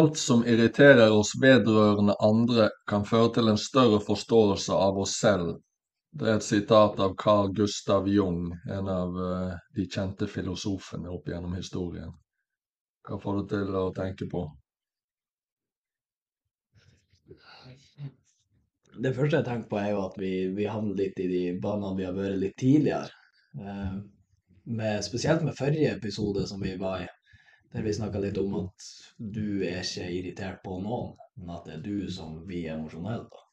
Alt som irriterer oss vedrørende andre, kan føre til en større forståelse av oss selv. Det er et sitat av Carl Gustav Jung, en av eh, de kjente filosofene opp gjennom historien. Hva får du til å tenke på? Det første jeg tenker på, er jo at vi, vi havner litt i de banene vi har vært litt tidligere. Eh, med, spesielt med forrige episode som vi var i, der vi snakka litt om at du er ikke irritert på noen, men at det er du som blir emosjonell. da.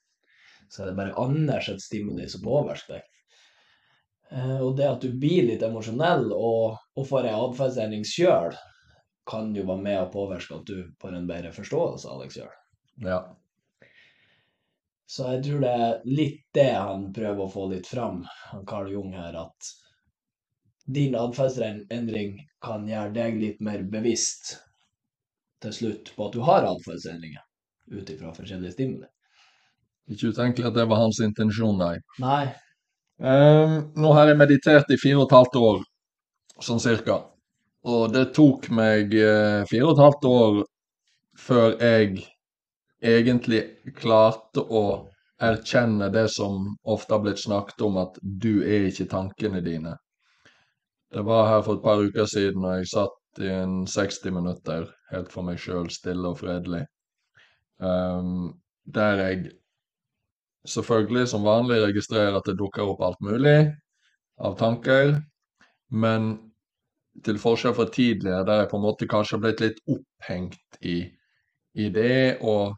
Så er det bare Anders et stimuli som påvirker deg. Eh, og det at du blir litt emosjonell og, og får en atferdsendring sjøl, kan jo være med å påvirke at du får en bedre forståelse av deg sjøl. Ja. Så jeg tror det er litt det han prøver å få litt fram, han Carl Jung her, at din atferdsendring kan gjøre deg litt mer bevisst til slutt på at du har atferdsendringer ut ifra forskjellige stimuli. Ikke utenkelig at det var hans intensjon, nei. Nei, Um, nå har jeg meditert i fire og et halvt år, sånn cirka. Og det tok meg eh, fire og et halvt år før jeg egentlig klarte å erkjenne det som ofte har blitt snakket om, at du er ikke tankene dine. Det var her for et par uker siden, og jeg satt i en 60 minutter helt for meg sjøl, stille og fredelig. Um, der jeg selvfølgelig som vanlig registrerer at det dukker opp alt mulig av tanker, men til forskjell fra tidligere, der jeg på en måte kanskje har blitt litt opphengt i, i det, og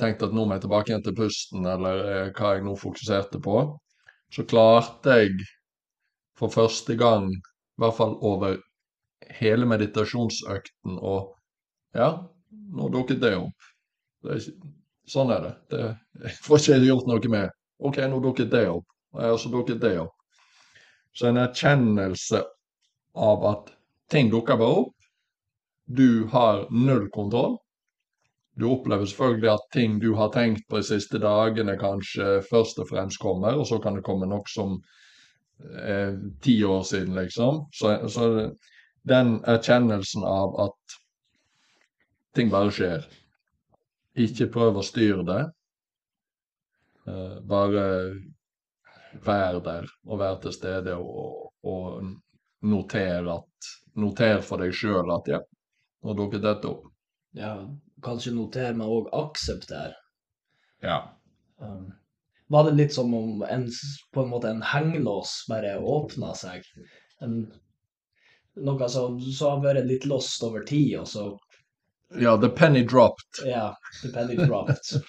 tenkt at nå må jeg tilbake igjen til pusten, eller eh, hva jeg nå fokuserte på, så klarte jeg for første gang, i hvert fall over hele meditasjonsøkten, og ja, nå dukket det opp. Det er sånn er det. det. Jeg får ikke gjort noe med. OK, nå dukket det opp. Og så dukket det opp. Så en erkjennelse av at ting dukker bare opp. Du har null kontroll. Du opplever selvfølgelig at ting du har tenkt på de siste dagene, kanskje først og fremst kommer, og så kan det komme noe som eh, ti år siden, liksom. Så, så den erkjennelsen av at ting bare skjer. Ikke prøv å styre det. Eh, bare vær der og vær til stede og, og noter at Noter for deg sjøl at ja, nå dukket dette opp. ja, kanskje noter men òg aksepter. Ja. Um, var det litt som om en, på en måte en hengelås bare åpna seg? En, noe som, som har vært litt lost over tid, og så ja, the penny dropped. Ja, the penny dropped.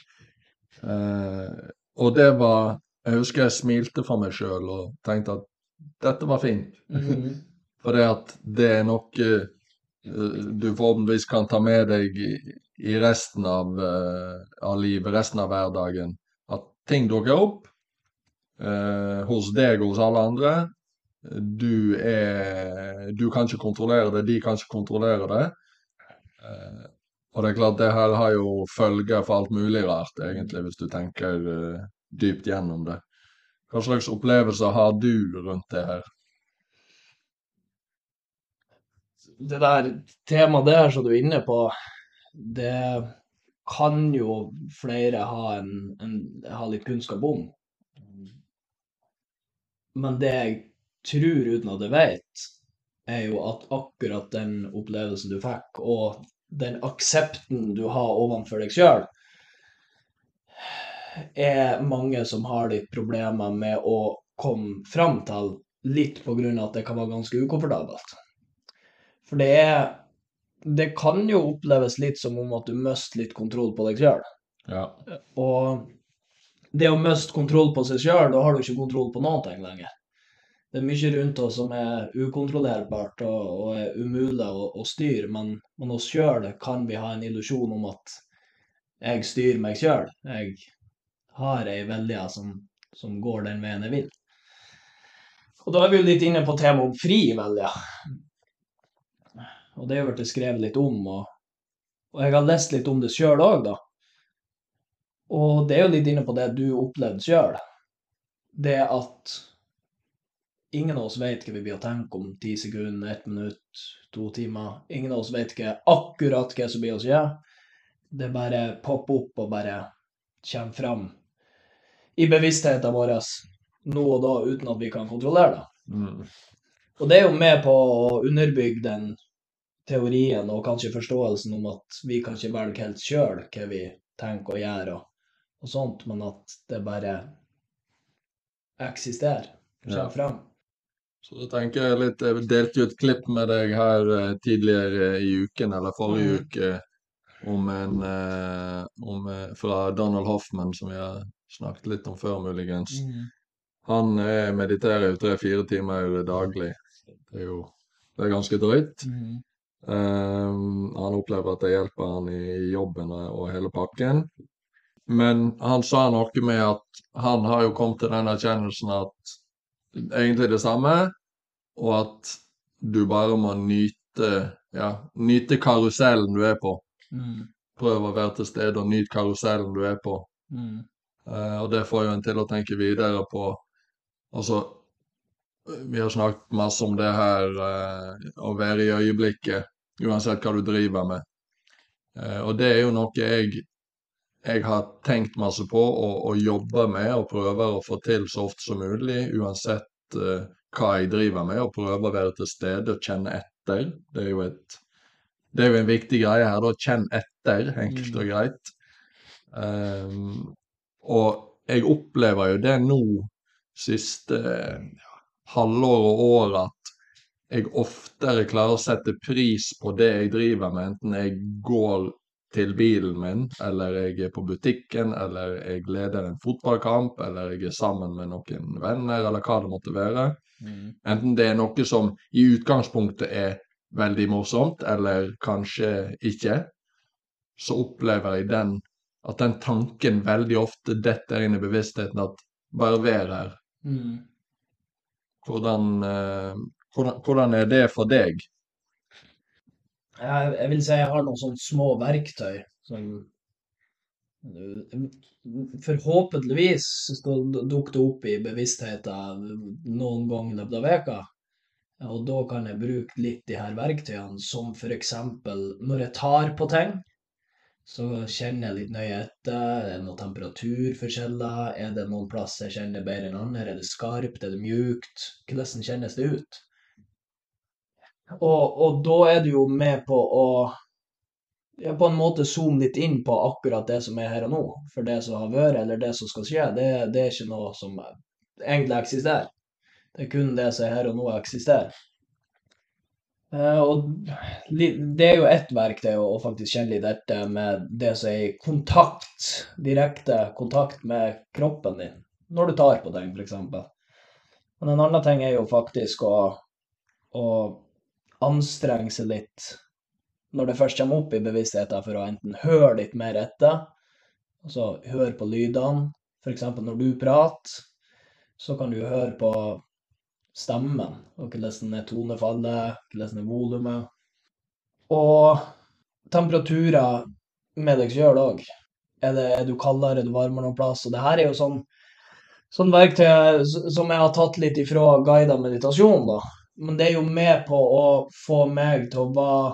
uh, og det var Jeg husker jeg smilte for meg sjøl og tenkte at dette var fint. Mhm. For det at det er noe uh, du forhåpentligvis kan ta med deg i, i resten av, uh, av livet, resten av hverdagen. Ting dukker opp eh, hos deg og hos alle andre. Du er Du kan ikke kontrollere det, de kan ikke kontrollere det. Eh, og det er klart, det her har jo følger for alt mulig rart, egentlig, hvis du tenker eh, dypt gjennom det. Hva slags opplevelser har du rundt det her? Det der temaet der som du er inne på, det kan jo flere ha, en, en, ha litt kunnskap om. Men det jeg tror uten at jeg vet, er jo at akkurat den opplevelsen du fikk, og den aksepten du har overfor deg sjøl, er mange som har litt problemer med å komme fram til, litt på grunn av at det kan være ganske ukomfortabelt. For det er Det kan jo oppleves litt som om at du mister litt kontroll på deg sjøl. Ja. Og det å miste kontroll på seg sjøl, da har du ikke kontroll på noen ting lenger. Det er mye rundt oss som er ukontrollerbart og, og er umulig å, å styre, men, men oss sjøl kan vi ha en illusjon om at jeg styrer meg sjøl. Jeg har ei vilje som, som går den veien jeg vil. Og da er vi jo litt inne på temaet om fri vilje. Og det er jo blitt skrevet litt om, og, og jeg har lest litt om det sjøl òg, da. Og det er jo litt inne på det du opplevde sjøl. Det at ingen av oss vet hva vi blir å tenke om ti sekunder, ett minutt, to timer. Ingen av oss vet ikke akkurat hva som blir å skje. det bare popper opp og bare kommer fram i bevisstheten vår nå og da, uten at vi kan kontrollere det. Mm. Og det er jo med på å underbygge den teorien og kanskje forståelsen om at vi kan ikke velge helt sjøl hva vi tenker og gjør og, og sånt, men at det bare eksisterer, kommer Ja. fram. Så da tenker jeg litt Jeg delte jo et klipp med deg her eh, tidligere i uken, eller forrige mm. uke, om en eh, om, eh, fra Donald Hoffman, som vi har snakket litt om før, muligens. Han eh, mediterer jo tre-fire timer daglig. Det er jo det er ganske drøyt. Um, han opplever at det hjelper han i jobben og hele pakken. Men han sa noe med at han har jo kommet til den erkjennelsen at egentlig det samme, og at du bare må nyte, ja, nyte karusellen du er på. Prøv å være til stede og nyte karusellen du er på. Eh, og det får jo en til å tenke videre på Altså, vi har snakket masse om det her uh, å være i øyeblikket, uansett hva du driver med. Eh, og det er jo noe jeg, jeg har tenkt masse på og, og jobber med og prøver å få til så ofte som mulig, uansett eh, hva jeg driver med, og prøver å være til stede og kjenne etter. Det er jo et det er jo en viktig greie her, da. Kjenn etter, enkelt og greit. Um, og jeg opplever jo det nå siste ja, halvår og år at jeg oftere klarer å sette pris på det jeg driver med, enten jeg går til bilen min, eller jeg er på butikken, eller jeg leder en fotballkamp, eller jeg er sammen med noen venner, eller hva det måtte være. Enten det er noe som i utgangspunktet er veldig morsomt, eller kanskje ikke, så opplever jeg den, at den tanken veldig ofte detter inn i bevisstheten at bare vær her. Hvordan, eh, hvordan, er det for deg? Jeg, vil si jeg har noen sånne små verktøy som forhåpentligvis skal dukke opp i bevisstheten noen gang i løpet av veka. Og da kan jeg bruke litt de her verktøyene, som eksempel når jeg tar på ting, så kjenner jeg litt nøye etter. Er det noen temperaturforskjeller? Er det noen plass jeg kjenner bedre enn andre? Er det skarpt? Er det mjukt? Hvordan kjennes det ut? Og, og da er du jo med på å ja, på en måte zoome litt inn på akkurat det som er her og nå. For det som har vært, eller det som skal skje, det, det er ikke noe som egentlig eksisterer. Det er kun det som er her og nå eksisterer. Eh, og det er jo ett verktøy å faktisk kjenne litt etter med det som er i kontakt, direkte kontakt med kroppen din. Når du tar på ting, f.eks. Men en annen ting er jo faktisk å, å anstrenge seg litt når det først kommer opp i bevisstheten for å enten høre litt mer etter, altså høre på lydene. F.eks. når du prater, så kan du høre på stemmen, og hvordan er tonefallet, hvordan er volumet. Og temperaturer med deg sjøl òg. Er, det- er du kaldere, er du varmere noen plass? Og det her er jo sånn, sånn verktøy som jeg har tatt litt ifra guida meditasjon, da. Men det er jo med på å få meg til å være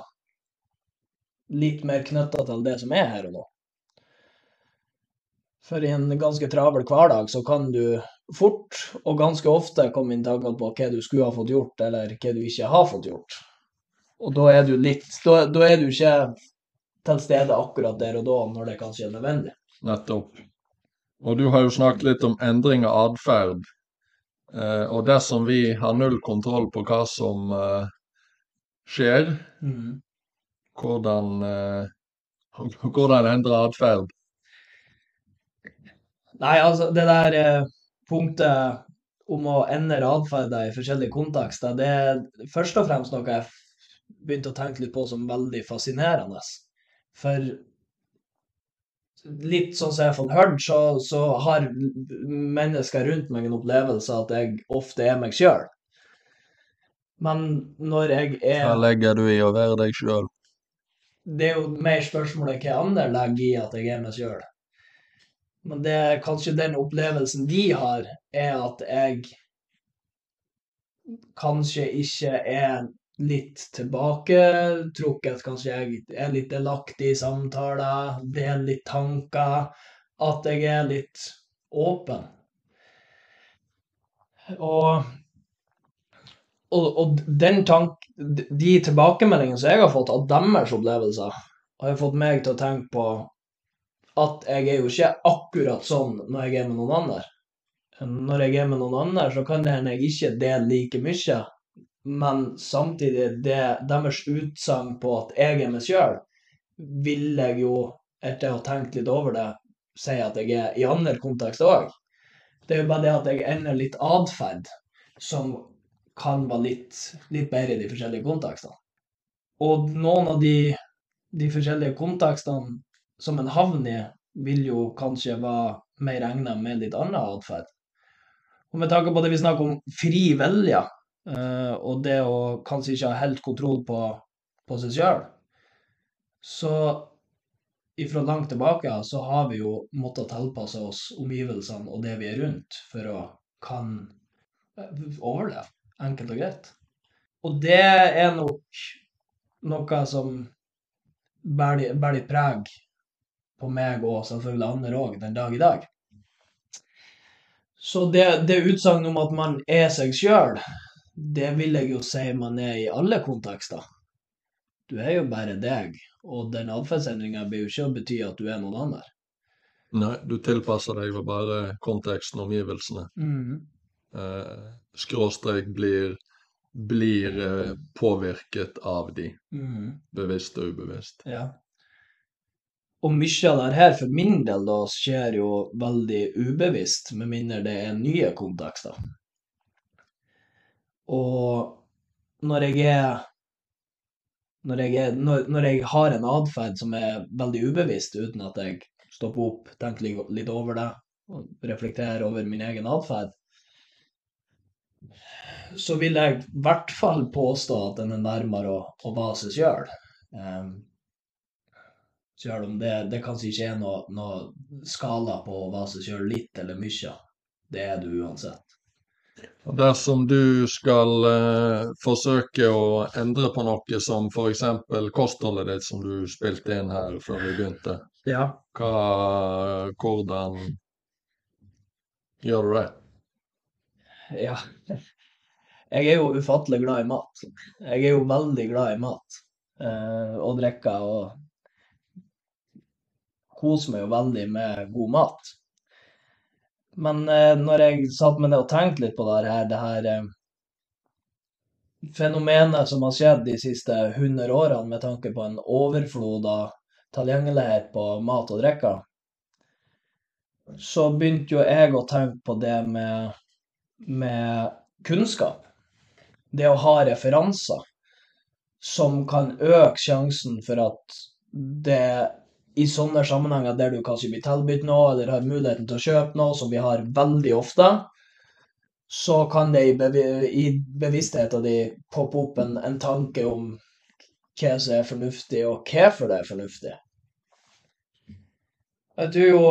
litt mer knytta til det som er her og nå. For i en ganske travel hverdag så kan du fort og ganske ofte komme inn tankene på hva du skulle ha fått gjort, eller hva du ikke har fått gjort. Og da er du litt Da, da er du ikke til stede akkurat der og da, når det kanskje er nødvendig. Nettopp. Og du har jo snakket litt om endring av atferd. Eh, og dersom vi har null kontroll på hva som eh, skjer, hvordan, eh, hvordan endre atferd? Nei, altså, det der punktet om å endre atferder i forskjellige kontekster, det er først og fremst noe jeg begynte å tenke litt på som veldig fascinerende. For litt sånn som jeg har fått hørt, så, så har mennesker rundt meg en opplevelse at jeg ofte er meg sjøl. Men når jeg er Hva er legger du i å være deg sjøl? Det er jo mer spørsmålet hva andre legger i at jeg er meg sjøl. Men det er kanskje den opplevelsen de har, er at jeg kanskje ikke er litt tilbaketrukket, kanskje jeg er litt delaktig i samtaler, deler litt tanker, at jeg er litt åpen. Og, og, og den tank, de tilbakemeldingene som jeg har fått av deres opplevelser, har fått meg til å tenke på at jeg er jo ikke akkurat sånn når jeg er med noen andre. Når jeg er med noen andre, så kan det hende jeg ikke deler like mye, men samtidig det deres utsagn på at jeg er meg sjøl, vil jeg jo, etter å ha tenkt litt over det, si at jeg er i andre kontekster òg. Det er jo bare det at jeg endrer litt atferd som kan være litt, litt bedre i de forskjellige kontekstene. Og noen av de, de forskjellige kontekstene som en havner i, vil jo kanskje være mer egnet med litt annen atferd. Og med tanke på det vi snakker om fri vilje, eh, og det å kanskje ikke ha helt kontroll på, på seg sjøl, så ifra langt tilbake så har vi jo måttet tilpasse oss omgivelsene og det vi er rundt, for å kan eh, overleve, enkelt og greit. Og det er nok noe som bærer litt preg på meg og selvfølgelig andre òg den dag i dag. Så det, det utsagnet om at man er seg sjøl, det vil jeg jo si man er i alle kontekster. Du er jo bare deg, og den atferdsendringa blir jo ikke å bety at du er noen annen. Nei, du tilpasser deg jo bare konteksten og omgivelsene. Mm. Eh, skråstrek blir, blir eh, påvirket av de, Mm. bevisst og ubevisst. Ja. Og mye av det her for min del da skjer jo veldig ubevisst, med mindre det er nye kontekster. Og når jeg er når jeg, er, når, når jeg har en atferd som er veldig ubevisst, uten at jeg stopper opp, tenker litt, over det, og reflekterer over min egen atferd, så vil jeg i hvert fall påstå at den er nærmere å, å være seg sjøl. Um, selv om det, det kanskje ikke er noe, noe skala på å være seg litt eller mye. Det er du uansett. Dersom du skal eh, forsøke å endre på noe som f.eks. kostholdet ditt, som du spilte inn her før vi begynte, Ja. hva, hvordan gjør du det? ja. Jeg er jo ufattelig glad i mat. Jeg er jo veldig glad i mat. Eh, og drikke og koser meg jo veldig med god mat. Men eh, når jeg satt meg ned og tenkte litt på det her, det her eh, fenomenet som har skjedd de siste 100 årene med tanke på en overflod av tilgjengelighet på mat og drikke, så begynte jo jeg å tenke på det med, med kunnskap. Det å ha referanser som kan øke sjansen for at det i sånne sammenhenger der du kanskje blir tilbudt noe, eller har muligheten til å kjøpe noe, som vi har veldig ofte, så kan det i, bevi i bevisstheten din poppe opp en, en tanke om hva som er fornuftig, og hvorfor det er fornuftig. Jeg tror jo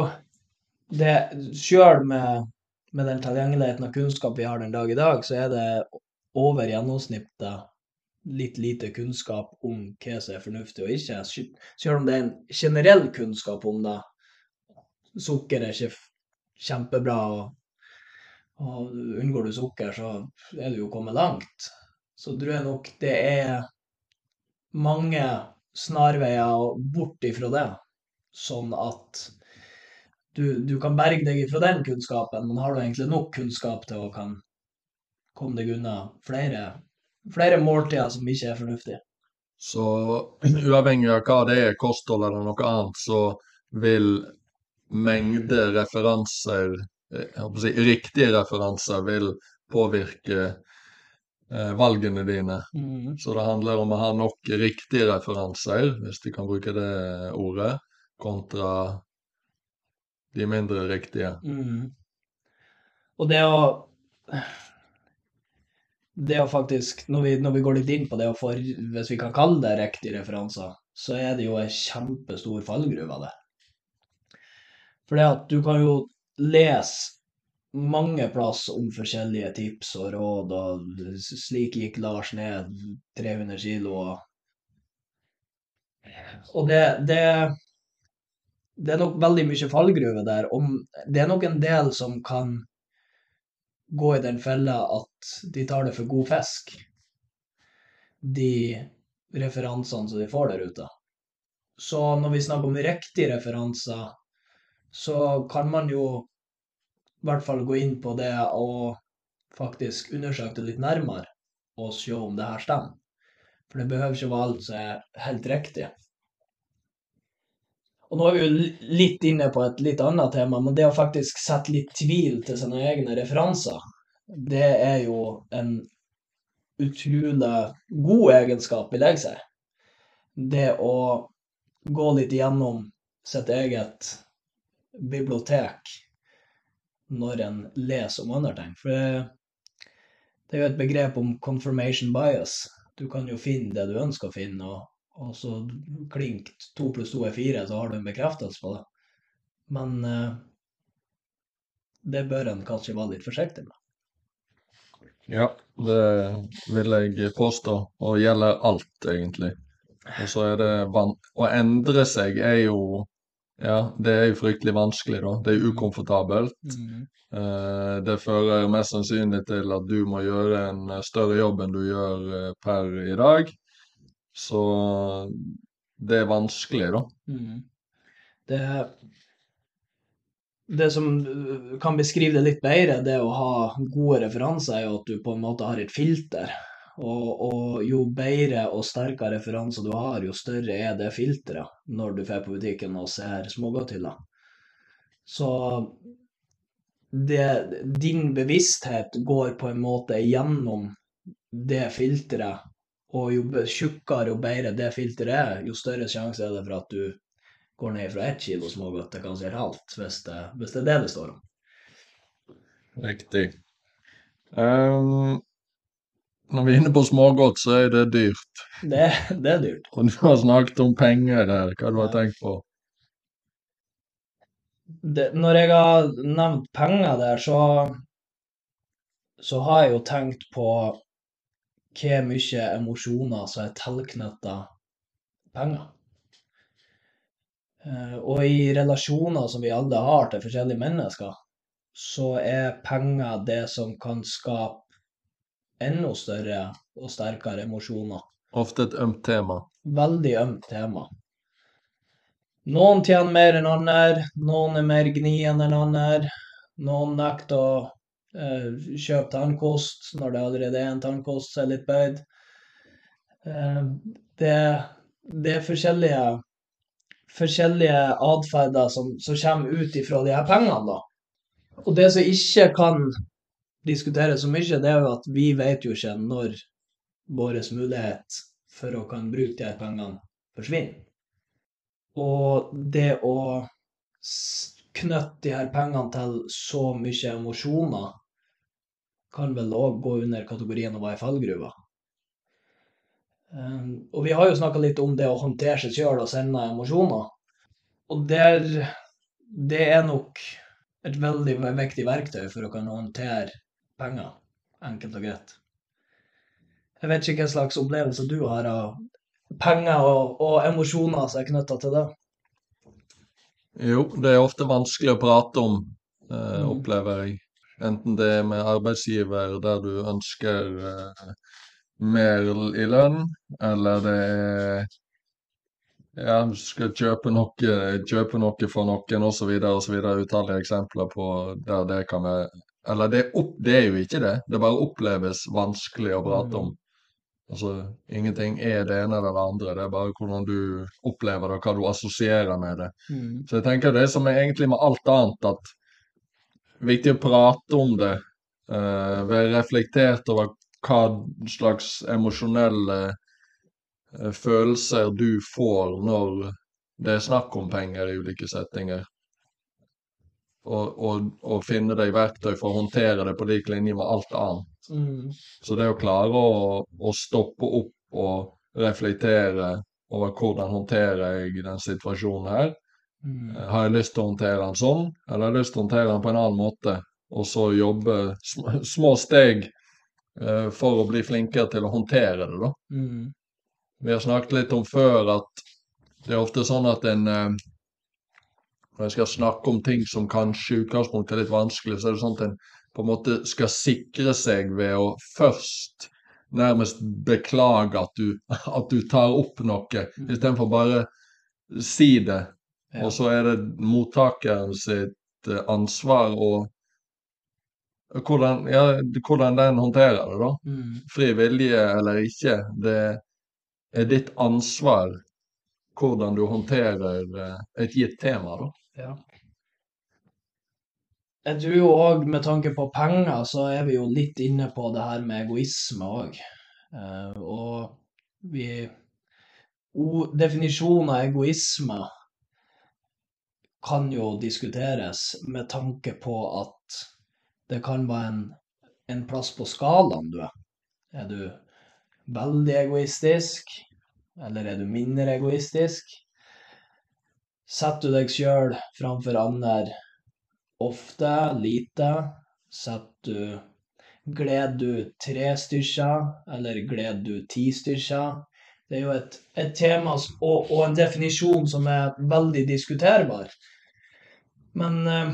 det Sjøl med, med den tilgjengeligheten og kunnskap vi har den dag i dag, så er det over gjennomsnittet litt lite kunnskap om hva som er fornuftig og ikke. Selv om det er en generell kunnskap om det. Sukker er ikke kjempebra, og, og unngår du sukker, så er du jo kommet langt. Så tror jeg nok det er mange snarveier bort ifra det, sånn at du, du kan berge deg ifra den kunnskapen, men har du egentlig nok kunnskap til å kan komme deg unna flere flere måltider som ikke er fornuftige. Så uavhengig av hva det er, kosthold eller noe annet, så vil mengde referanser, å si, riktige referanser, vil påvirke eh, valgene dine. Mm. Så det handler om å ha nok riktige referanser, hvis du kan bruke det ordet, kontra de mindre riktige. Mm. Og det å det å faktisk, når vi, når vi, går litt inn på det å få, hvis vi kan kalle det riktige referanser, så er det jo en kjempestor fallgruve det. For det at du kan jo lese mange plass om forskjellige tips og råd, og slik gikk Lars ned 300 kilo. Og, og det, det, det er nok veldig mye fallgruve der. Om, det er nok en del som kan gå i den fella at de tar det for god fisk, de referansene som de får der ute. Så når vi snakker om riktige referanser, så kan man jo i hvert fall gå inn på det og faktisk undersøke det litt nærmere og se om det her stemmer. For det behøver ikke være alt som er helt riktig. Og nå er vi jo litt inne på et litt annet tema, men det å faktisk sette litt tvil til sine egne referanser, det er jo en utrolig god egenskap, vil jeg si. Det å gå litt gjennom sitt eget bibliotek når en leser om andre ting. For det, er jo et begrep om confirmation bias. Du kan jo finne det du ønsker å finne, og, og så klink to pluss to er fire, så har du en bekreftelse på det. Men uh, det bør en kanskje være litt forsiktig med. Ja, det vil jeg påstå, og gjelder alt, egentlig. Og så er det Å endre seg er jo ja, det er jo fryktelig vanskelig, da. Det er ukomfortabelt. Mm. Eh, det fører mest sannsynlig til at du må gjøre en eh, større jobb enn du gjør eh, per i dag. Så det er vanskelig, da. Mm. Det, det som kan beskrive det litt bedre, det å ha gode referanser, er jo at du på en måte har et filter og, og, jo bedre og sterkere referanser du har, jo større er det filteret når du drar på butikken og ser smågodthyller. Så det, din bevissthet går på en måte gjennom det filteret, og jo tjukkere og bedre det filteret er, jo større sjanse er det for at du går ned fra ett kilo smågodt til kanskje et halvt, hvis det, hvis det er det det står om. Riktig. Um, når vi er inne på smågodt, så er det dyrt. Det, det er dyrt. Og du har snakket om penger der. Hva du har tenkt på? Det, når jeg har nevnt penger der, så, så har jeg jo tenkt på hvor mye emosjoner som er tilknytta penger. Eh, og i relasjoner som vi alle har til forskjellige mennesker, så er penger det som kan skape enda større og sterkere emosjoner. Ofte et ømt tema. Veldig ømt tema. Noen tjener mer enn andre, noen er mer gnien enn andre. Noen nekter å uh, kjøpe tannkost når det allerede er en tannkost som er litt bøyd. Uh, det, det, er forskjellige, forskjellige atferder som, som, kommer ut ifra de her pengene, da. Og det som ikke kan diskuteres så mye, det er jo at vi vet jo ikke når vår mulighet for å kan bruke de her pengene forsvinner. Og det å knytte de her pengene til så mye emosjoner kan vel òg gå under kategorien å være i fallgruva. Um, og vi har jo snakka litt om det å håndtere seg sjøl og sende emosjoner. Og der, det er nok et veldig viktig verktøy for å kunne håndtere penger. Enkelt og greit. Jeg vet ikke hva slags opplevelse du har av penger og, og emosjoner som er knytta til det. Jo, det er ofte vanskelig å prate om, eh, mm. opplever jeg. Enten det er med arbeidsgiver der du ønsker eh, mer i lønn, eller det er ja, du skal kjøpe noe, kjøpe noe for noen osv. osv. Utallige eksempler på der det kan være eller det, opp, det, er jo ikke det. Det bare oppleves vanskelig å prate om. Altså, Ingenting er det ene eller det andre. Det er bare hvordan du opplever det, og hva du assosierer med det. Mm. Så jeg tenker det som er egentlig med alt annet, at viktig å prate om det. Uh, være reflektert over hva slags emosjonelle uh, følelser du får når det er snakk om penger i ulike settinger og, og, og, finne deg verktøy for å håndtere det på lik linje med alt annet. Mm. Så det å klare å, å, stoppe opp og reflektere over hvordan håndterer jeg den situasjonen her. Mm. Har jeg lyst til å håndtere den sånn, eller har jeg lyst til å håndtere den på en annen måte? og så jobbe sm små steg eh, for å bli flinkere til å håndtere det, da. Mm. Vi har snakket litt om før at det er ofte sånn at en eh, Når jeg skal snakke om ting som kanskje i utgangspunktet er litt vanskelig, så er det sånn at en på en måte skal sikre seg ved å først nærmest beklage at du, at du tar opp noe, istedenfor bare si det. Og så er det mottakeren sitt eh, ansvar og hvordan, ja, hvordan den håndterer det, da. Mm. Fri vilje eller ikke, det er ditt ansvar hvordan du håndterer eh, et gitt tema, da. Ja. Jeg tror òg med tanke på penger, så er vi jo litt inne på det her med egoisme òg. og vi Definisjonen av egoisme kan jo diskuteres med tanke på at det kan være en, en plass på skalaen du er. Er du veldig egoistisk, eller er du mindre egoistisk? Setter du deg sjøl framfor andre ofte, lite? Setter du Gleder du tre stykker, eller gleder du ti stykker? Det er jo et, et tema og, og en definisjon som er veldig diskuterbar. Men eh,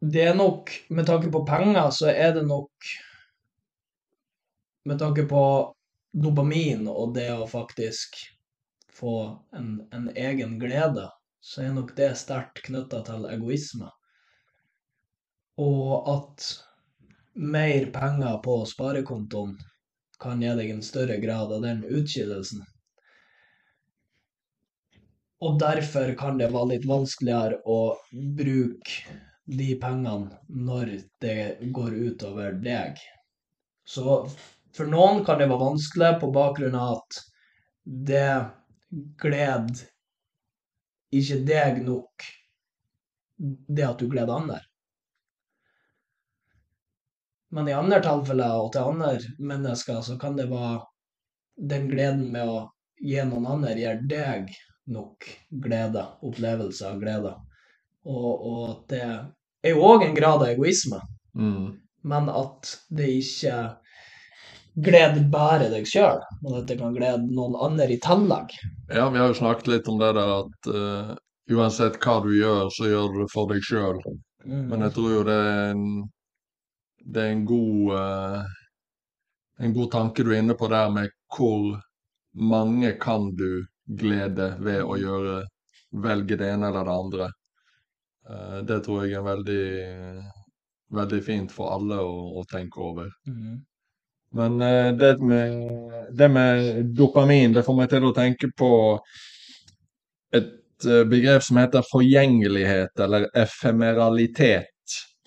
det er nok, med tanke på penger, så er det nok Med tanke på dopamin og det å faktisk få en, en egen glede, så er nok det sterkt knytta til egoisme. Og at mer penger på sparekontoen kan gi deg en større grad av den utskillelsen. Og derfor kan det være litt vanskeligere å bruke de pengene når det går utover deg. Så for noen kan det være vanskelig på bakgrunn av at det gleder ikke deg nok, det at du gleder andre. Men i andre tilfeller og til andre mennesker så kan det være den gleden med å gi noen andre gir deg nok glede, opplevelse av glede. Og, og at det er jo òg en grad av egoisme, Mm. men at det ikke gleder bare deg sjøl, men at det kan glede noen andre i tillegg. Ja, vi har jo snakket litt om det der at uh, uansett hva du gjør, så gjør du det for deg sjøl. Men jeg tror jo det er en, det er en god uh, en god tanke du er inne på der med hvor mange kan du glede ved å gjøre velge det ene eller det andre. Uh, det tror jeg er veldig, veldig fint for alle å, å tenke over. Mhm. Men eh, det, med, det med dopamin, det får meg til å tenke på et eh, begrep som heter forgjengelighet, eller efemeralitet.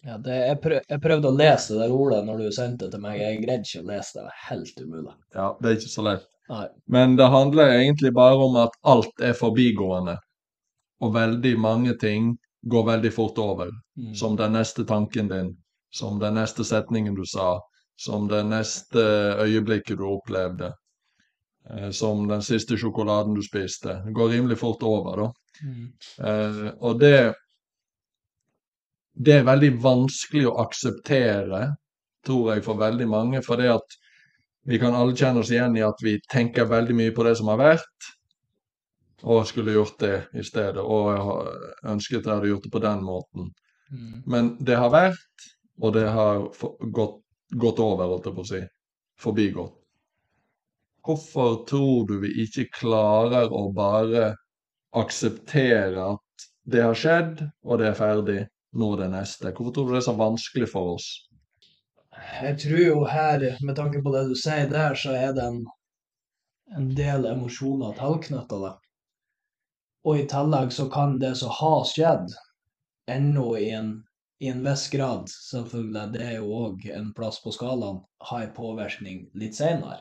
Ja, det, jeg, prøv, jeg prøvde å lese det ordet når du sendte det til meg. Jeg greide ikke å lese det. Det var helt umulig. Ja, det er ikke så lett. Nei. Men det handler egentlig bare om at alt er forbigående. Og veldig mange ting går veldig fort over. Mm. Som den neste tanken din, som den neste setningen du sa, som det neste øyeblikket du opplevde, eh, som den siste sjokoladen du spiste. Det går rimelig fort over, da. Mm. Eh, og det Det er veldig vanskelig å akseptere, tror jeg, for veldig mange. For det at vi kan alle kjenne oss igjen i at vi tenker veldig mye på det som har vært, og skulle gjort det i stedet. Og jeg ønsket jeg hadde gjort det på den måten. Mm. Men det har vært, og det har gått, gått over, holdt jeg på å si. Forbigått. Hvorfor tror du vi ikke klarer å bare akseptere at det har skjedd, og det er ferdig, nå er det neste? Hvorfor tror du det er så vanskelig for oss? Jeg tror jo her, med tanke på det du sier der, så er det en, en del emosjoner tilknytta det. Og i tillegg så kan det som har skjedd, ennå i en, i en viss grad, selvfølgelig, det er jo òg en plass på skalaen, ha en påvirkning litt senere.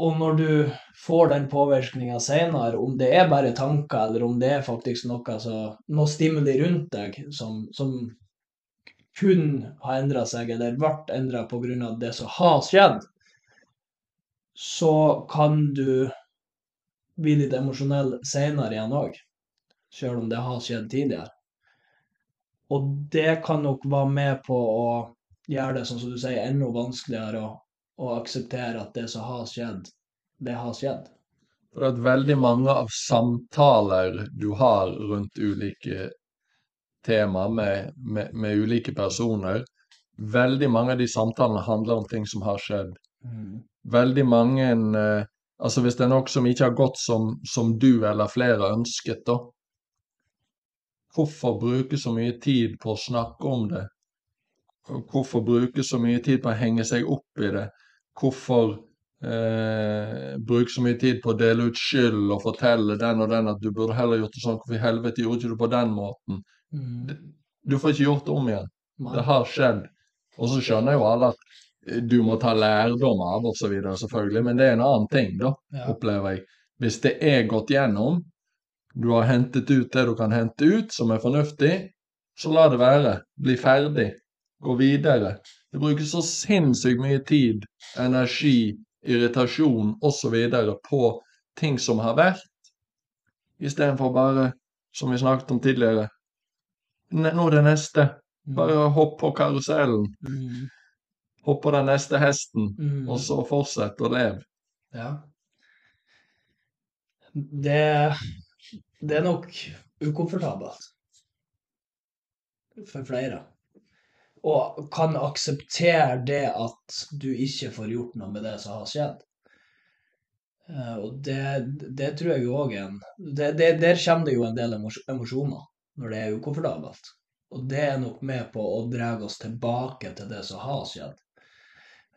Og når du får den påvirkninga senere, om det er bare tanker, eller om det er faktisk noe, så, noe stimuli rundt deg som, som kun har endra seg, eller ble endra pga. det som har skjedd, så kan du bli litt emosjonell senere igjen òg. Sjøl om det har skjedd tidligere. Og det kan nok være med på å gjøre det, sånn som du sier, enda vanskeligere å, å akseptere at det som har skjedd, det har skjedd. For at veldig mange av samtaler du har rundt ulike tema med, med, med ulike personer, veldig mange av de samtalene handler om ting som har skjedd. Veldig mange eh, Altså hvis det er noe som ikke har gått som, som du eller flere ønsket, da. Hvorfor bruke så mye tid på å snakke om det? Hvorfor bruke så mye tid på å henge seg opp i det? Hvorfor eh, bruke så mye tid på å dele ut skyld og fortelle den og den at du burde heller gjort det sånn, hvorfor i helvete gjorde ikke du på den måten? Du får ikke gjort det om igjen. Det har skjedd. Og så skjønner jo alle at eh, du må ta lærdom av videre, selvfølgelig, men det er en annen ting, da, Ja. opplever jeg. Hvis det er gått gjennom, du har hentet ut det du kan hente ut som er fornuftig, så la det være. Bli ferdig. Gå videre. Det brukes så sinnssykt mye tid, energi, irritasjon osv. på ting som har vært, istedenfor bare, som vi snakket om tidligere, nå det neste. Bare hopp på karusellen. Mm. Hopp på den neste hesten, Mm. og så fortsett å leve. Ja. Det, det er nok ukomfortabelt for flere. Og kan akseptere det at du ikke får gjort noe med det som har skjedd. Eh, Og det, det tror jeg òg er en det, det, Der kommer det jo en del emosjoner når det er ukomfortabelt. Og det er nok med på å dra oss tilbake til det som har skjedd.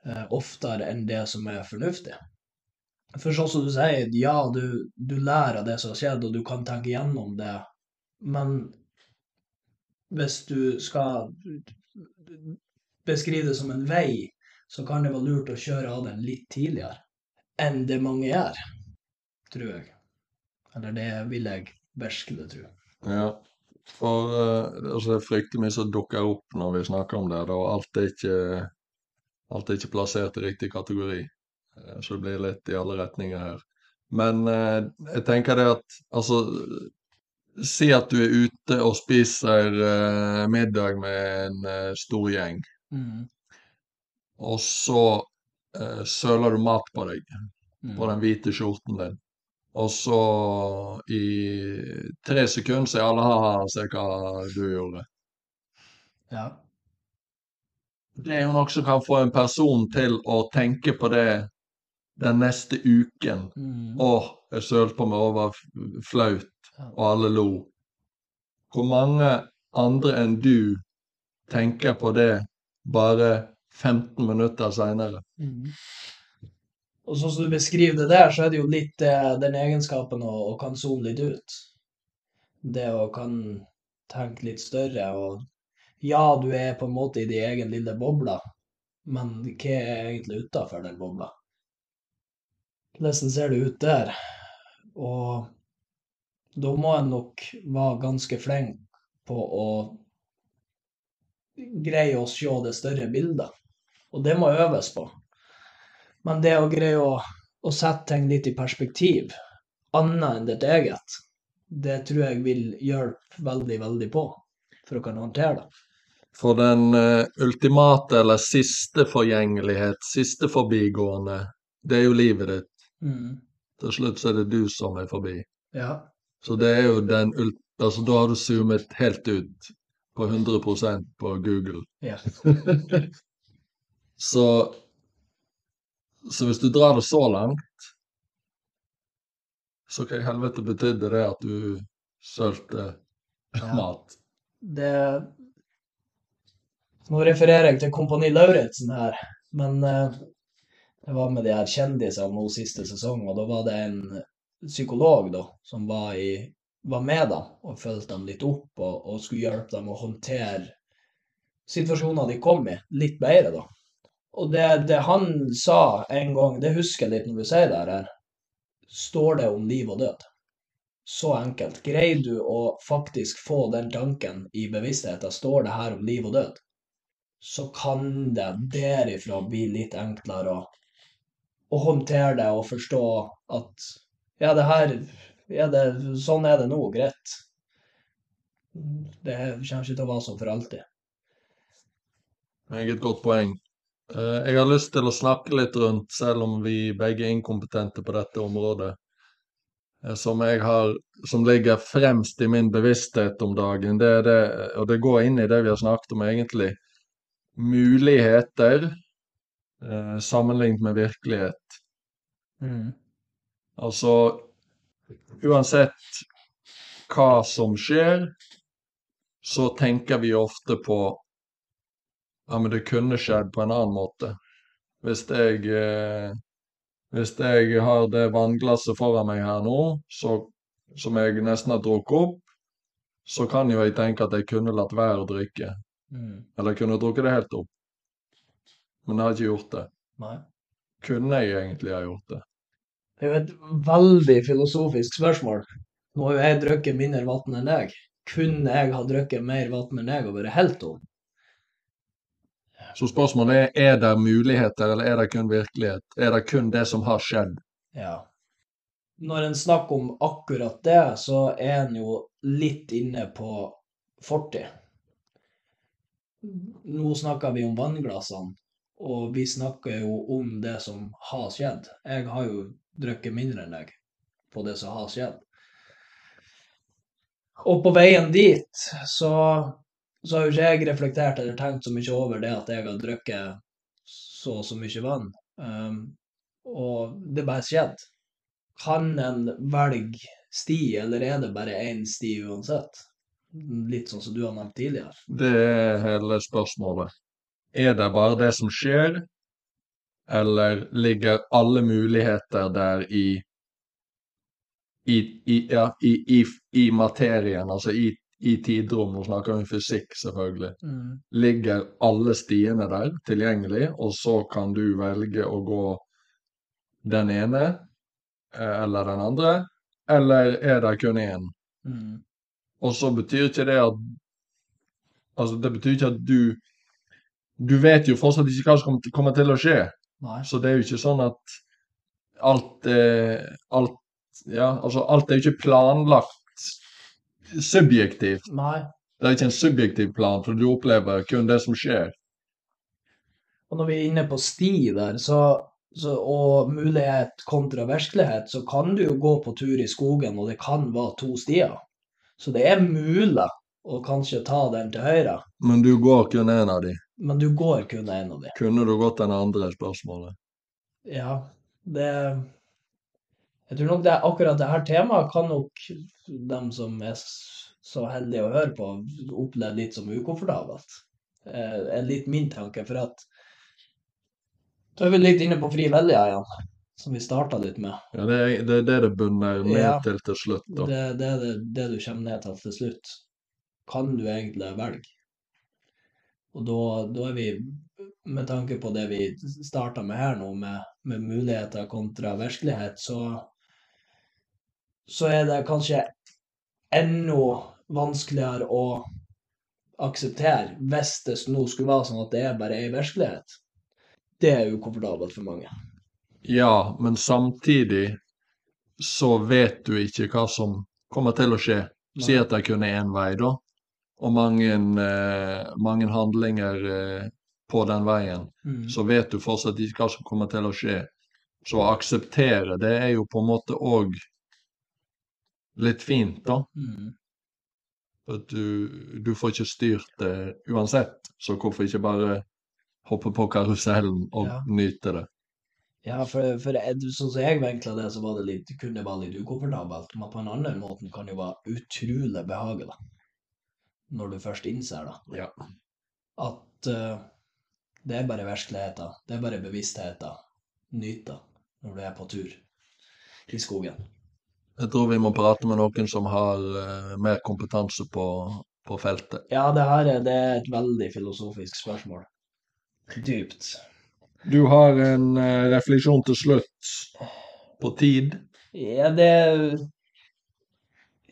eh, oftere enn det som er fornuftig. For sånn som du sier, ja, du, du lærer av det som har skjedd, og du kan tenke gjennom det, men hvis du skal beskrive det som en vei, så kan det være lurt å kjøre av den litt tidligere enn det mange gjør, tror jeg. Eller det vil jeg virkelig tro. Ja. For eh, altså, det er fryktelig mye som dukker opp når vi snakker om det, og alt er ikke, alt er ikke plassert i riktig kategori. Eh, Så det blir litt i alle retninger her. Men eh, jeg tenker det at altså Si at du er ute og spiser eh, middag med en eh, stor gjeng, Mm. og så eh, søler du mat på deg, Mm. på den hvite skjorten din. Og så i tre sekunder så er alle ha-ha, se hva du gjorde. Ja. Det er jo noe som kan få en person til å tenke på det den neste uken. Mm. Åh, jeg sølte på meg over flaut, og alle lo. Hvor mange andre enn du tenker på det bare 15 minutter seinere? Mm. Og sånn som du beskriver det der, så er det jo litt eh, den egenskapen å, å kan zoome litt ut. Det å kan tenke litt større og Ja, du er på en måte i din egen lille boble, men hva er egentlig utafor den bobla? Hvordan ser det ut der? Og da må en nok være ganske flink på å greie å se det større bildet. Og det må øves på. Men det å greie å, å sette ting litt i perspektiv, annet enn ditt eget, det tror jeg vil hjelpe veldig, veldig på for å kunne håndtere det. For den eh, ultimate eller siste forgjengelighet, siste forbigående, det er jo livet ditt. Mm. Til slutt så er det du som er forbi. Ja. Så det er jo den. Altså, da har du zoomet helt ut på 100% på Google. ja. Så, så hvis du drar det så langt, så hva i helvete betydde det at du sølte Ja. mat? Det Nå refererer jeg til Kompani Lauritzen her, men eh, jeg var med de her kjendisene nå siste sesong, og da var det en psykolog da, som var, i, var med dem og fulgte dem litt opp og, og skulle hjelpe dem å håndtere situasjoner de kom i, litt bedre, da. Og det, det han sa en gang, det husker jeg litt når du sier det her, står det om liv og død. Så enkelt. Greier du å faktisk få den tanken i bevisstheten, står det her om liv og død, så kan det derifra bli litt enklere å, å håndtere det og forstå at ja, det her ja, det, sånn er det nå, greit. Det kommer ikke til å være sånn for alltid. Meget godt poeng. Eh, Jeg har lyst til å snakke litt rundt, selv om vi begge er inkompetente på dette området, eh, som har Som ligger fremst i min bevissthet om dagen, det det, og det går inn i det vi har snakket om egentlig, muligheter eh, sammenlignet med virkelighet. Altså, uansett hva som skjer, så tenker vi ofte på ja, men det kunne skjedd på en annen måte. Hvis jeg, eh, hvis jeg har det vannglasset foran meg her nå, så, som jeg nesten har drukket opp, så kan jo jeg tenke at jeg kunne latt være å drikke. Eller jeg kunne drukket det helt opp. Men jeg har ikke gjort det. Nei. Kunne jeg egentlig ha gjort det? Det er jo et veldig filosofisk spørsmål. Nå har jo jeg drukket mindre vann enn deg. Kunne jeg ha drukket mer vann enn deg og vært helt tom? Så spørsmålet er er det muligheter, eller er det kun virkelighet? Er det kun det som har skjedd? Ja. Når en snakker om akkurat det, så er en jo litt inne på fortid. Nå snakker vi om vannglassene, og vi snakker jo om det som har skjedd. Jeg har jo drukket mindre enn deg på det som har skjedd. Og på veien dit så, så har jo ikke jeg reflektert eller tenkt så mye over det at jeg har drukket så og så mye vann. Um, og det bare skjedde. Kan en velge sti, eller er det bare én sti uansett? Litt sånn som du har nevnt tidligere. Det er hele spørsmålet. Er det bare det som skjer, eller ligger alle muligheter der i i, i, ja, i, i, i materien, altså i, i tidrom, nå snakker vi fysikk selvfølgelig, ligger alle stiene der tilgjengelig, og så kan du velge å gå den ene eh, eller den andre, eller er det kun én? Mm. Og så betyr ikke det at Altså, det betyr ikke at du Du vet jo fortsatt ikke hva som kommer til- å skje. Nei. Så det er jo ikke sånn at alt eh, Alt Ja, altså, alt er jo ikke planlagt subjektivt. Nei. Det er ikke en subjektiv plan, for du opplever kun det som skjer. Og når vi er inne på sti der, så, så, og mulighet kontra virkelighet, så kan du jo gå på tur i skogen, og det kan være to stier. Så det er mulig å kanskje ta den til høyre, Men du går kun én av de. men du går kun en av de. Kunne du gått den andre, spørsmålet. Ja, det Jeg tror nok det er akkurat det her temaet kan nok dem som er så heldige å høre på, oppleve litt som ukomfortabelt. Det er litt min tanke, for at Da er vi litt inne på fri vilje igjen, som vi starta litt med. Ja, det er det er det, det bunner ned Ja. til til slutt. da. Det, det er det, det du kommer ned til til slutt. Kan du egentlig velge? Og da, da er vi, med tanke på det vi starta med her nå, med, med muligheter kontra virkelighet, så, så er det kanskje enda vanskeligere å akseptere hvis det nå skulle være sånn at det er bare ei virkelighet. Det er ukomfortabelt for mange. Ja, men samtidig så vet du ikke hva som kommer til å skje. Si at det kun er én vei, da. Og mange, eh, mange handlinger eh, på den veien. Mm. Så vet du fortsatt ikke hva som kommer til å skje. Så å akseptere det er jo på en måte òg litt fint, da. Mm. At du, du får ikke styrt det uansett. Så hvorfor ikke bare hoppe på karusellen og Ja. nyte det? Ja, for, for sånn som jeg vinkla det, så var det litt, kunne det være litt ukomfortabelt. Men på en annen måte kan det jo være utrolig behagelig. Når du først innser da, Ja. At uh, det er bare virkeligheten. Det er bare bevisstheten. Nyte når du er på tur i skogen. Jeg tror vi må prate med noen som har uh, mer kompetanse på, på feltet. Ja, det her er, det er et veldig filosofisk spørsmål. Dypt. Du har en uh, refleksjon til slutt på tid. Ja, det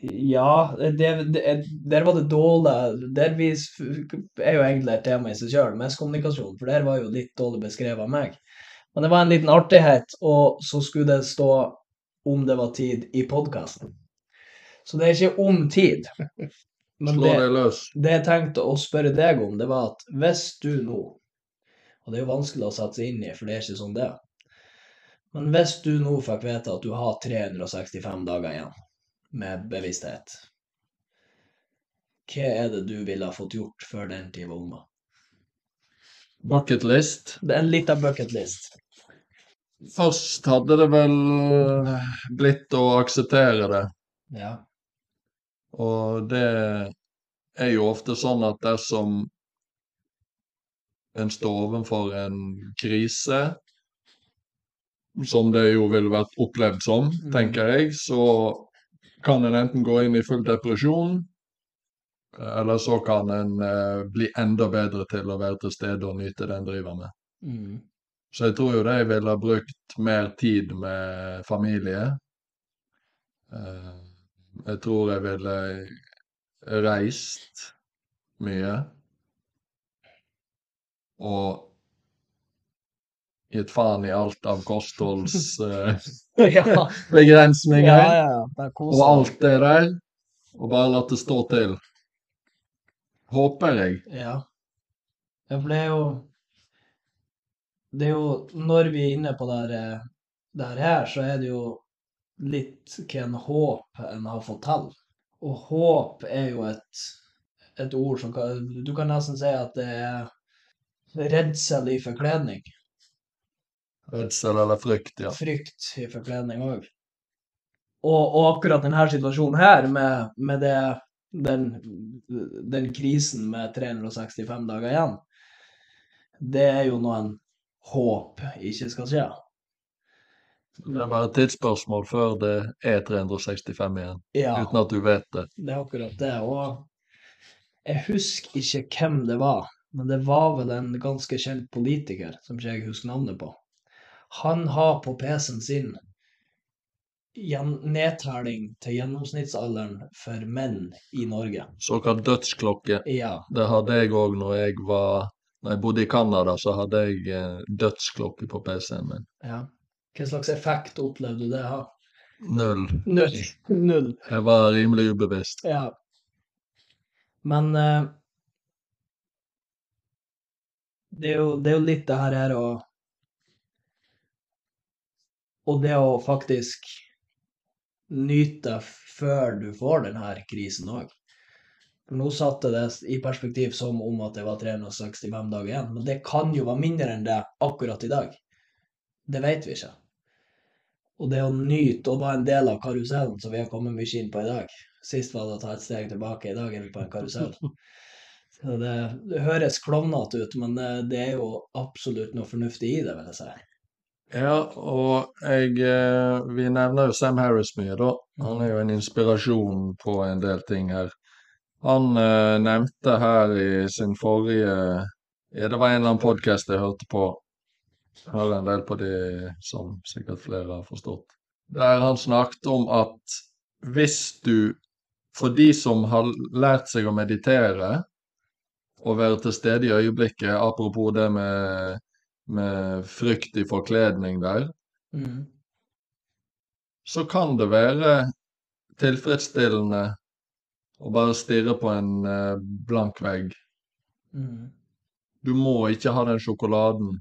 Ja, det, det, der var det dårlig Der vi er jo egentlig et tema i seg sjøl, miskommunikasjon, for der var jo litt dårlig beskrevet av meg. Men det var en liten artighet, og så skulle det stå om det var tid i podkasten. Så det er ikke om tid. Men Slå det, det jeg tenkte å spørre deg om, det var at hvis du nå Og det er jo vanskelig å sette seg inn i, for det er ikke sånn det er. Men hvis du nå fikk vite at du har 365 dager igjen med bevissthet, hva er det du ville ha fått gjort før den tid var omme? Bucket list. Det er en liten bucketlist. Først hadde det vel blitt å akseptere det. Ja. Og det er jo ofte sånn at dersom en står overfor en krise, som det jo ville vært opplevd som, Mm. tenker jeg, så kan en enten gå inn i full depresjon, eller så kan en eh, bli enda bedre til å være til stede og nyte det en driver med. Mm. Så jeg tror jo de ville ha brukt mer tid med familie. Eh, Jeg tror jeg ville reist mye. Og gitt faen i alt av kostholdsbegrensninger ja, ja, ja. Bare og alt det der. Og bare latt det stå til. Håper jeg. Ja. ja, for det er jo Det er jo Når vi er inne på det her, eh, det her, så er det jo litt hvem håp en har fått til. Og håp er jo et, et ord som kan Du kan nesten si at det er redsel i forkledning. Redsel eller frykt, ja. Frykt i forkledning òg. Og, og akkurat denne situasjonen her, med, med det, den, den krisen med 365 dager igjen, det er jo noe en håp ikke skal skje. Det er bare et tidsspørsmål før det er 365 igjen, Ja, uten at du vet det. det er akkurat det. Og jeg husker ikke hvem det var, men det var vel en ganske kjent politiker, som ikke jeg husker navnet på. Han har på PC-en sin nedtelling til gjennomsnittsalderen for menn i Norge. Såkalt dødsklokke. Ja. Det hadde jeg òg når jeg var Når jeg bodde i Canada, så hadde jeg eh, dødsklokke på PC-en min. ja. Hva slags effekt opplevde du det ha? Null. Null. Null. Jeg var rimelig ubevisst. Ja. Men uh, det, er jo, det er jo litt det her å Og det å faktisk nyte før du får denne krisen òg. Nå satte det i perspektiv som om at det var 365 dager igjen. Men det kan jo være mindre enn det akkurat i dag. Det vet vi ikke. Og det å nyte og være en del av karusellen som vi har kommet mye inn på i dag. Sist var det å ta et steg tilbake, i dag er vi på en karusell. Så det, det høres klovnete ut, men det, det er jo absolutt noe fornuftig i det, vil jeg si. Ja, og jeg eh, Vi nevner jo Sam Harris mye, da. Han er jo en inspirasjon på en del ting her. Han eh, nevnte her i sin forrige Ja, det var en eller annen podkast jeg hørte på. Jeg hører en del på de som sikkert flere har forstått. Der han snakket om at hvis du For de som har lært seg å meditere og være til stede i øyeblikket, apropos det med med frykt i forkledning der, Mm. så kan det være tilfredsstillende å bare stirre på en eh, blank vegg. Mm. Du må ikke ha den sjokoladen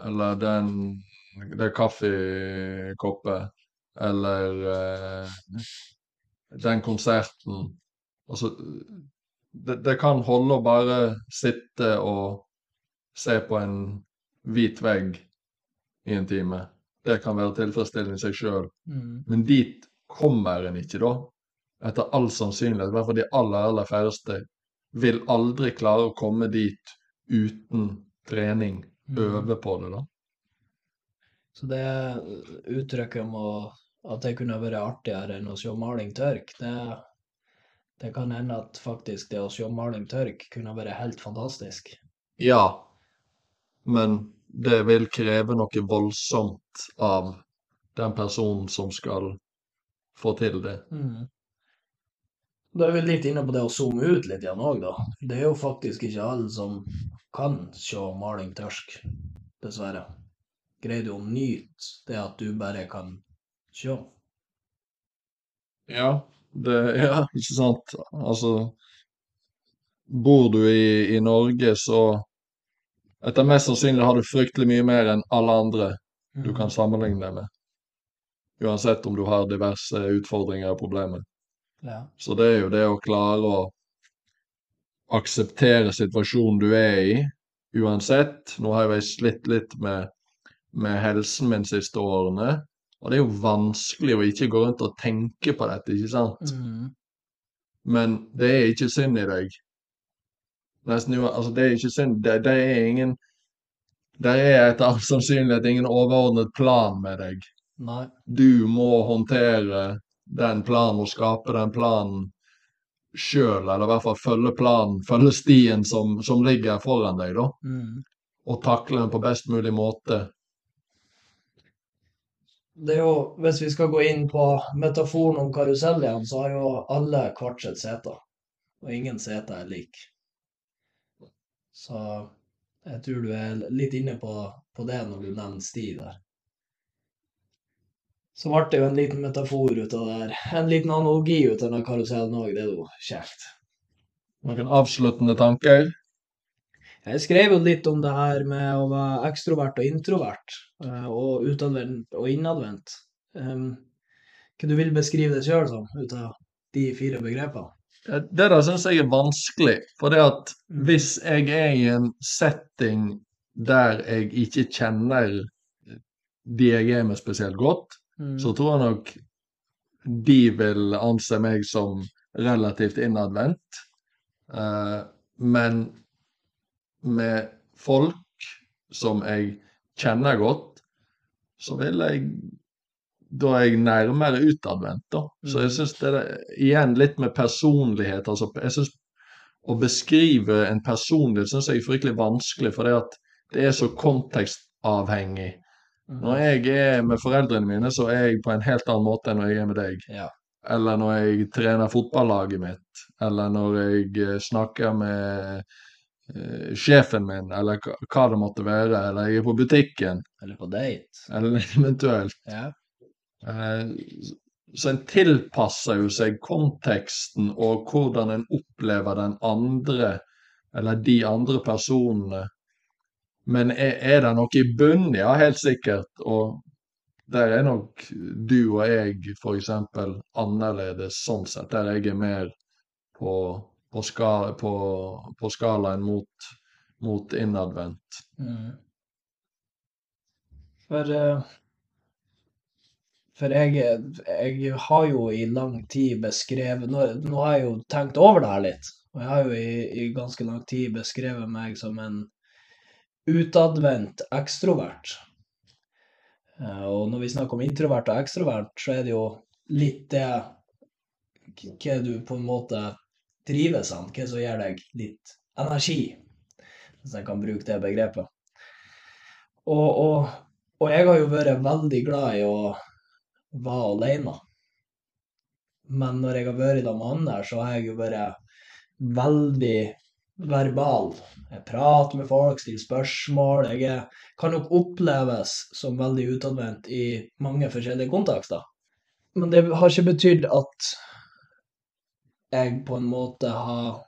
eller den det kaffekoppet eller eh, den konserten. Altså, det, det kan holde å bare sitte og se på en hvit vegg i en time. Det kan være tilfredsstillende i seg sjøl. Mm. Men dit kommer en ikke, da. Etter all sannsynlighet. I hvert fall de aller, aller færreste vil aldri klare å komme dit uten trening. Mm. Øve på det, da. Så det uttrykket om at det kunne vært artigere enn å se maling tørk, det, det kan hende at faktisk det å se maling tørk kunne vært helt fantastisk. Ja, men det vil kreve noe voldsomt av den personen som skal få til det. Mm. Da er vi litt inne på det å zoome ut litt igjen òg, da. Det er jo faktisk ikke alle som kan se maling tørsk, dessverre. Greier du å nyte det at du bare kan se? Ja, Det, ja, ikke sant. Altså Bor du i, i Norge, så Etter mest sannsynlig har du fryktelig mye mer enn alle andre du Mm. kan sammenligne deg med. Uansett om du har diverse utfordringer og problemer. Ja. Så det er jo det å klare å akseptere situasjonen du er i, uansett. Nå har jeg slitt litt med, med helsen min de siste årene, og det er jo vanskelig å ikke gå rundt og tenke på dette, ikke sant? Mm. Men det er ikke synd i deg. Nesten altså det er ikke synd, det, det er ingen Det er etter all sannsynlighet ingen overordnet plan med deg. Nei. Du må håndtere den planen og skape den planen sjøl, eller i hvert fall følge planen, følge stien som, som ligger foran deg, da. Mm. Og takle den på best mulig måte. Det er jo, hvis vi skal gå inn på metaforen om karusell igjen, så har jo alle hvert sitt sete. Og ingen sete er lik. Så jeg tror du er litt inne på, på det når du nevner sti der. Så ble det jo en liten metafor ut av det her. En liten analogi ut av den karusellen òg. Det er jo kjekt. Noen avsluttende tanker? Jeg skrev jo litt om det her med å være ekstrovert og introvert, eh, og utadvendt og innadvendt. Um, hva du vil beskrive det sjøl som, ut av de fire begrepene? Eh, Det der syns jeg er vanskelig. For det at hvis jeg er i en setting der jeg ikke kjenner de jeg er med spesielt godt, Mm. så tror jeg nok de vil anse meg som relativt innadvendt. Uh, men med folk som jeg kjenner godt, så vil jeg Da er jeg nærmere utadvendt, da. Så jeg Mhm. syns det er igjen litt med personlighet. Altså, jeg synes å beskrive en personlighet syns jeg er fryktelig vanskelig, for det er så kontekstavhengig. Mm. Når jeg er med foreldrene mine, så er jeg på en helt annen måte enn når jeg er med deg. Ja. Eller når jeg trener fotballaget mitt. Eller når jeg eh, snakker med eh, sjefen min, eller hva det måtte være. Eller jeg er på butikken, Eller på date. eller eventuelt. Ja. Eh, Så en tilpasser jo seg konteksten og hvordan en opplever den andre, eller de andre personene. Men er, er det noe i bunnen? Ja, helt sikkert. Og der er nok du og jeg f.eks. annerledes sånn sett. Der jeg er mer på, på, ska, på, på skalaen mot, mot innadvendt. Mm. For eh, For jeg, jeg har jo i lang tid beskrevet nå, nå har jeg jo tenkt over det her litt. Og jeg har jo i, i ganske lang tid beskrevet meg som en utadvendt ekstrovert. Eh, Og når vi snakker om introvert og ekstrovert, så er det jo litt det Hva du på en måte trives av, hva som gir deg litt energi, hvis jeg kan bruke det begrepet. Og, og, og jeg har jo vært veldig glad i å være alene. Men når jeg har vært sammen med der, så har jeg jo vært veldig verbal. Jeg prater med folk, stiller spørsmål. Jeg er, kan nok oppleves som veldig utadvendt i mange forskjellige kontekster. Men det har ikke betydd at jeg på en måte har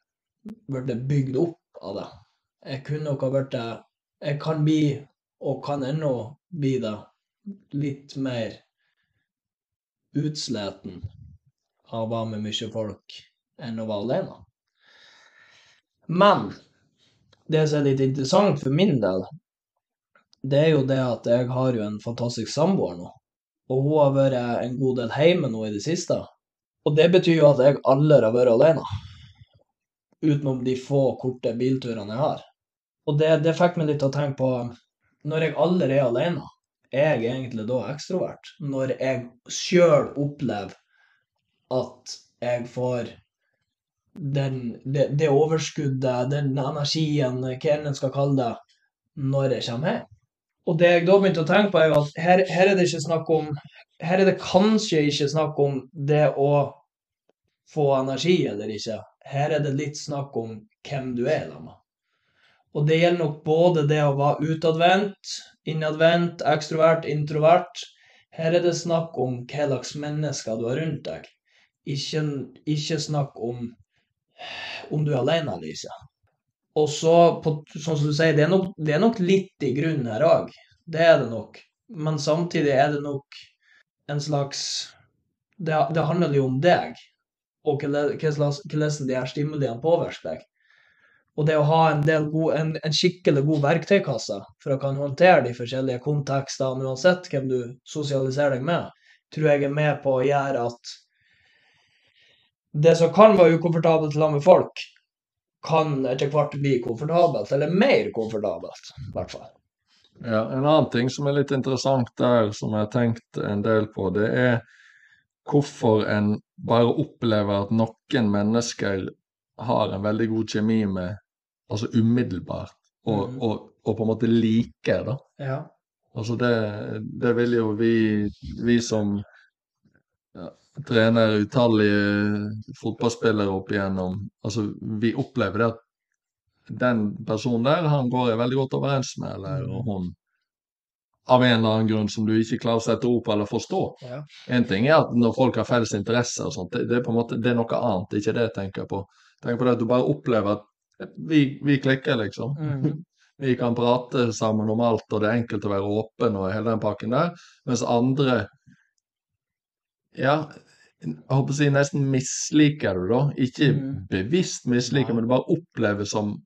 blitt bygd opp av det. Jeg kunne nok ha blitt Jeg kan bli, og kan ennå bli det, litt mer utsliten av å være med mye folk enn å være alene. Men det som er litt interessant for min del, det er jo det at jeg har jo en fantastisk samboer nå. Og hun har vært en god del hjemme nå i det siste. Og det betyr jo at jeg aldri har vært alene. Utenom de få korte bilturene jeg har. Og det, det fikk meg litt til å tenke på Når jeg aldri er alene, jeg egentlig da ekstrovert? Når jeg sjøl opplever at jeg får den, det, det overskuddet, den energien, hva enn en skal kalle det, når jeg kommer hjem. Og det jeg da begynte å tenke på, er at her, her er det ikke snakk om Her er det kanskje ikke snakk om det å få energi eller ikke. Her er det litt snakk om hvem du er sammen med. Og det gjelder nok både det å være utadvendt, innadvendt, ekstrovert, introvert. Her er det snakk om hva slags mennesker du har rundt deg. ikke, ikke snakk om om du er alene, Alicia. Og så, sånn som du sier, det er nok, det er nok litt i grunnen her òg. Det er det nok. Men samtidig er det nok en slags Det, det handler jo om deg, og hvordan de her stimuliene påvirker deg. Og det å ha en, god, en, en skikkelig god verktøykasse for å kan håndtere de forskjellige kontekstene, uansett hvem du sosialiserer deg med, tror jeg er med på å gjøre at det som kan være ukomfortabelt sammen med folk, kan etter hvert bli komfortabelt, eller mer komfortabelt, i hvert fall. Ja, En annen ting som er litt interessant der, som jeg har tenkt en del på, det er hvorfor en bare opplever at noen mennesker har en veldig god kjemi med altså umiddelbart, og, mm. og, og på en måte liker, da. Ja. Altså det, det vil jo vi, vi som ja, trener utallige fotballspillere opp igjennom, altså vi opplever det at den personen der, han går jeg veldig godt overens med, eller og hun. Av en eller annen grunn som du ikke klarer å sette ord på eller forstå. ja. En ting er at når folk har felles interesser og sånt, det, det er på en måte det er noe annet, det er ikke det jeg tenker på. Jeg tenker på det at du bare opplever at vi, vi klikker, liksom. Mm. Vi kan prate sammen om alt, og det er enkelt å være åpen og hele den pakken der. Mens andre ja, jeg håper å si nesten misliker du, da. Ikke mm. bevisst misliker, Nei. men du bare opplever som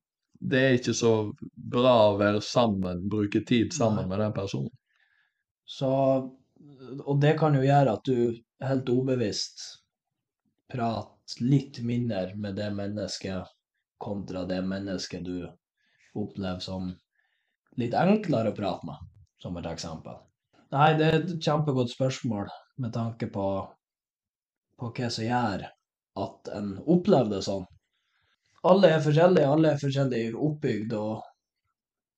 det er ikke så bra å være sammen, bruke tid sammen Nei. med den personen. Så Og det kan jo gjøre at du helt ubevisst prater litt mindre med det mennesket kontra det mennesket du opplever som litt enklere å prate med, som et eksempel. Nei, det er et kjempegodt spørsmål med tanke på, på hva som gjør at en opplever det sånn. Alle er forskjellige, alle er forskjellig oppbygd og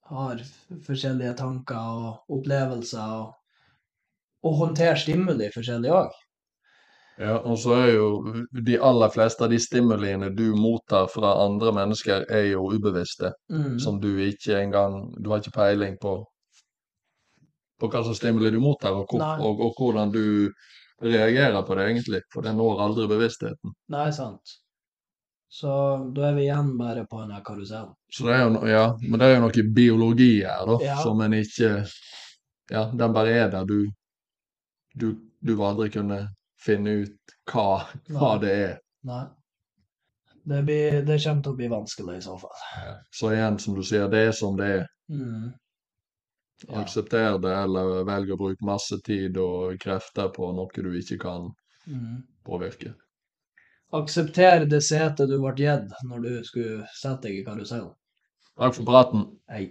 har forskjellige tanker og opplevelser. og og håndtere stimuli forskjellig òg. Ja, og så er jo de aller fleste av de stimuliene du mottar fra andre mennesker, er jo ubevisste. Mm. Som du ikke engang Du har ikke peiling på på hva slags stimuli du mottar, og, hvor, og, og hvordan du reagerer på det, egentlig. For det når aldri bevisstheten. Nei, sant. Så da er vi igjen bare på den her karusellen. Så det er jo, ja, men det er jo noe biologi her, da, Ja. som en ikke Ja, den bare er der. Du, du, du aldri kunne finne ut hva, hva det er. Nei. Det, blir, det kommer til å bli vanskelig i så fall. Så igjen, som du sier, det er som det er. Mm. Ja. Aksepter det, eller velg å bruke masse tid og krefter på noe du ikke kan Mm. påvirke. Aksepter det setet du ble gitt når du skulle sette deg i karusellen. Takk for praten. Hei.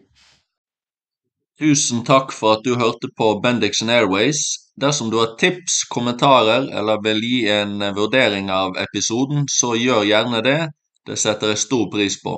Tusen takk for at du hørte på Bendixen Airways. Dersom du har tips, kommentarer eller vil gi en vurdering av episoden, så gjør gjerne det. Det setter jeg stor pris på.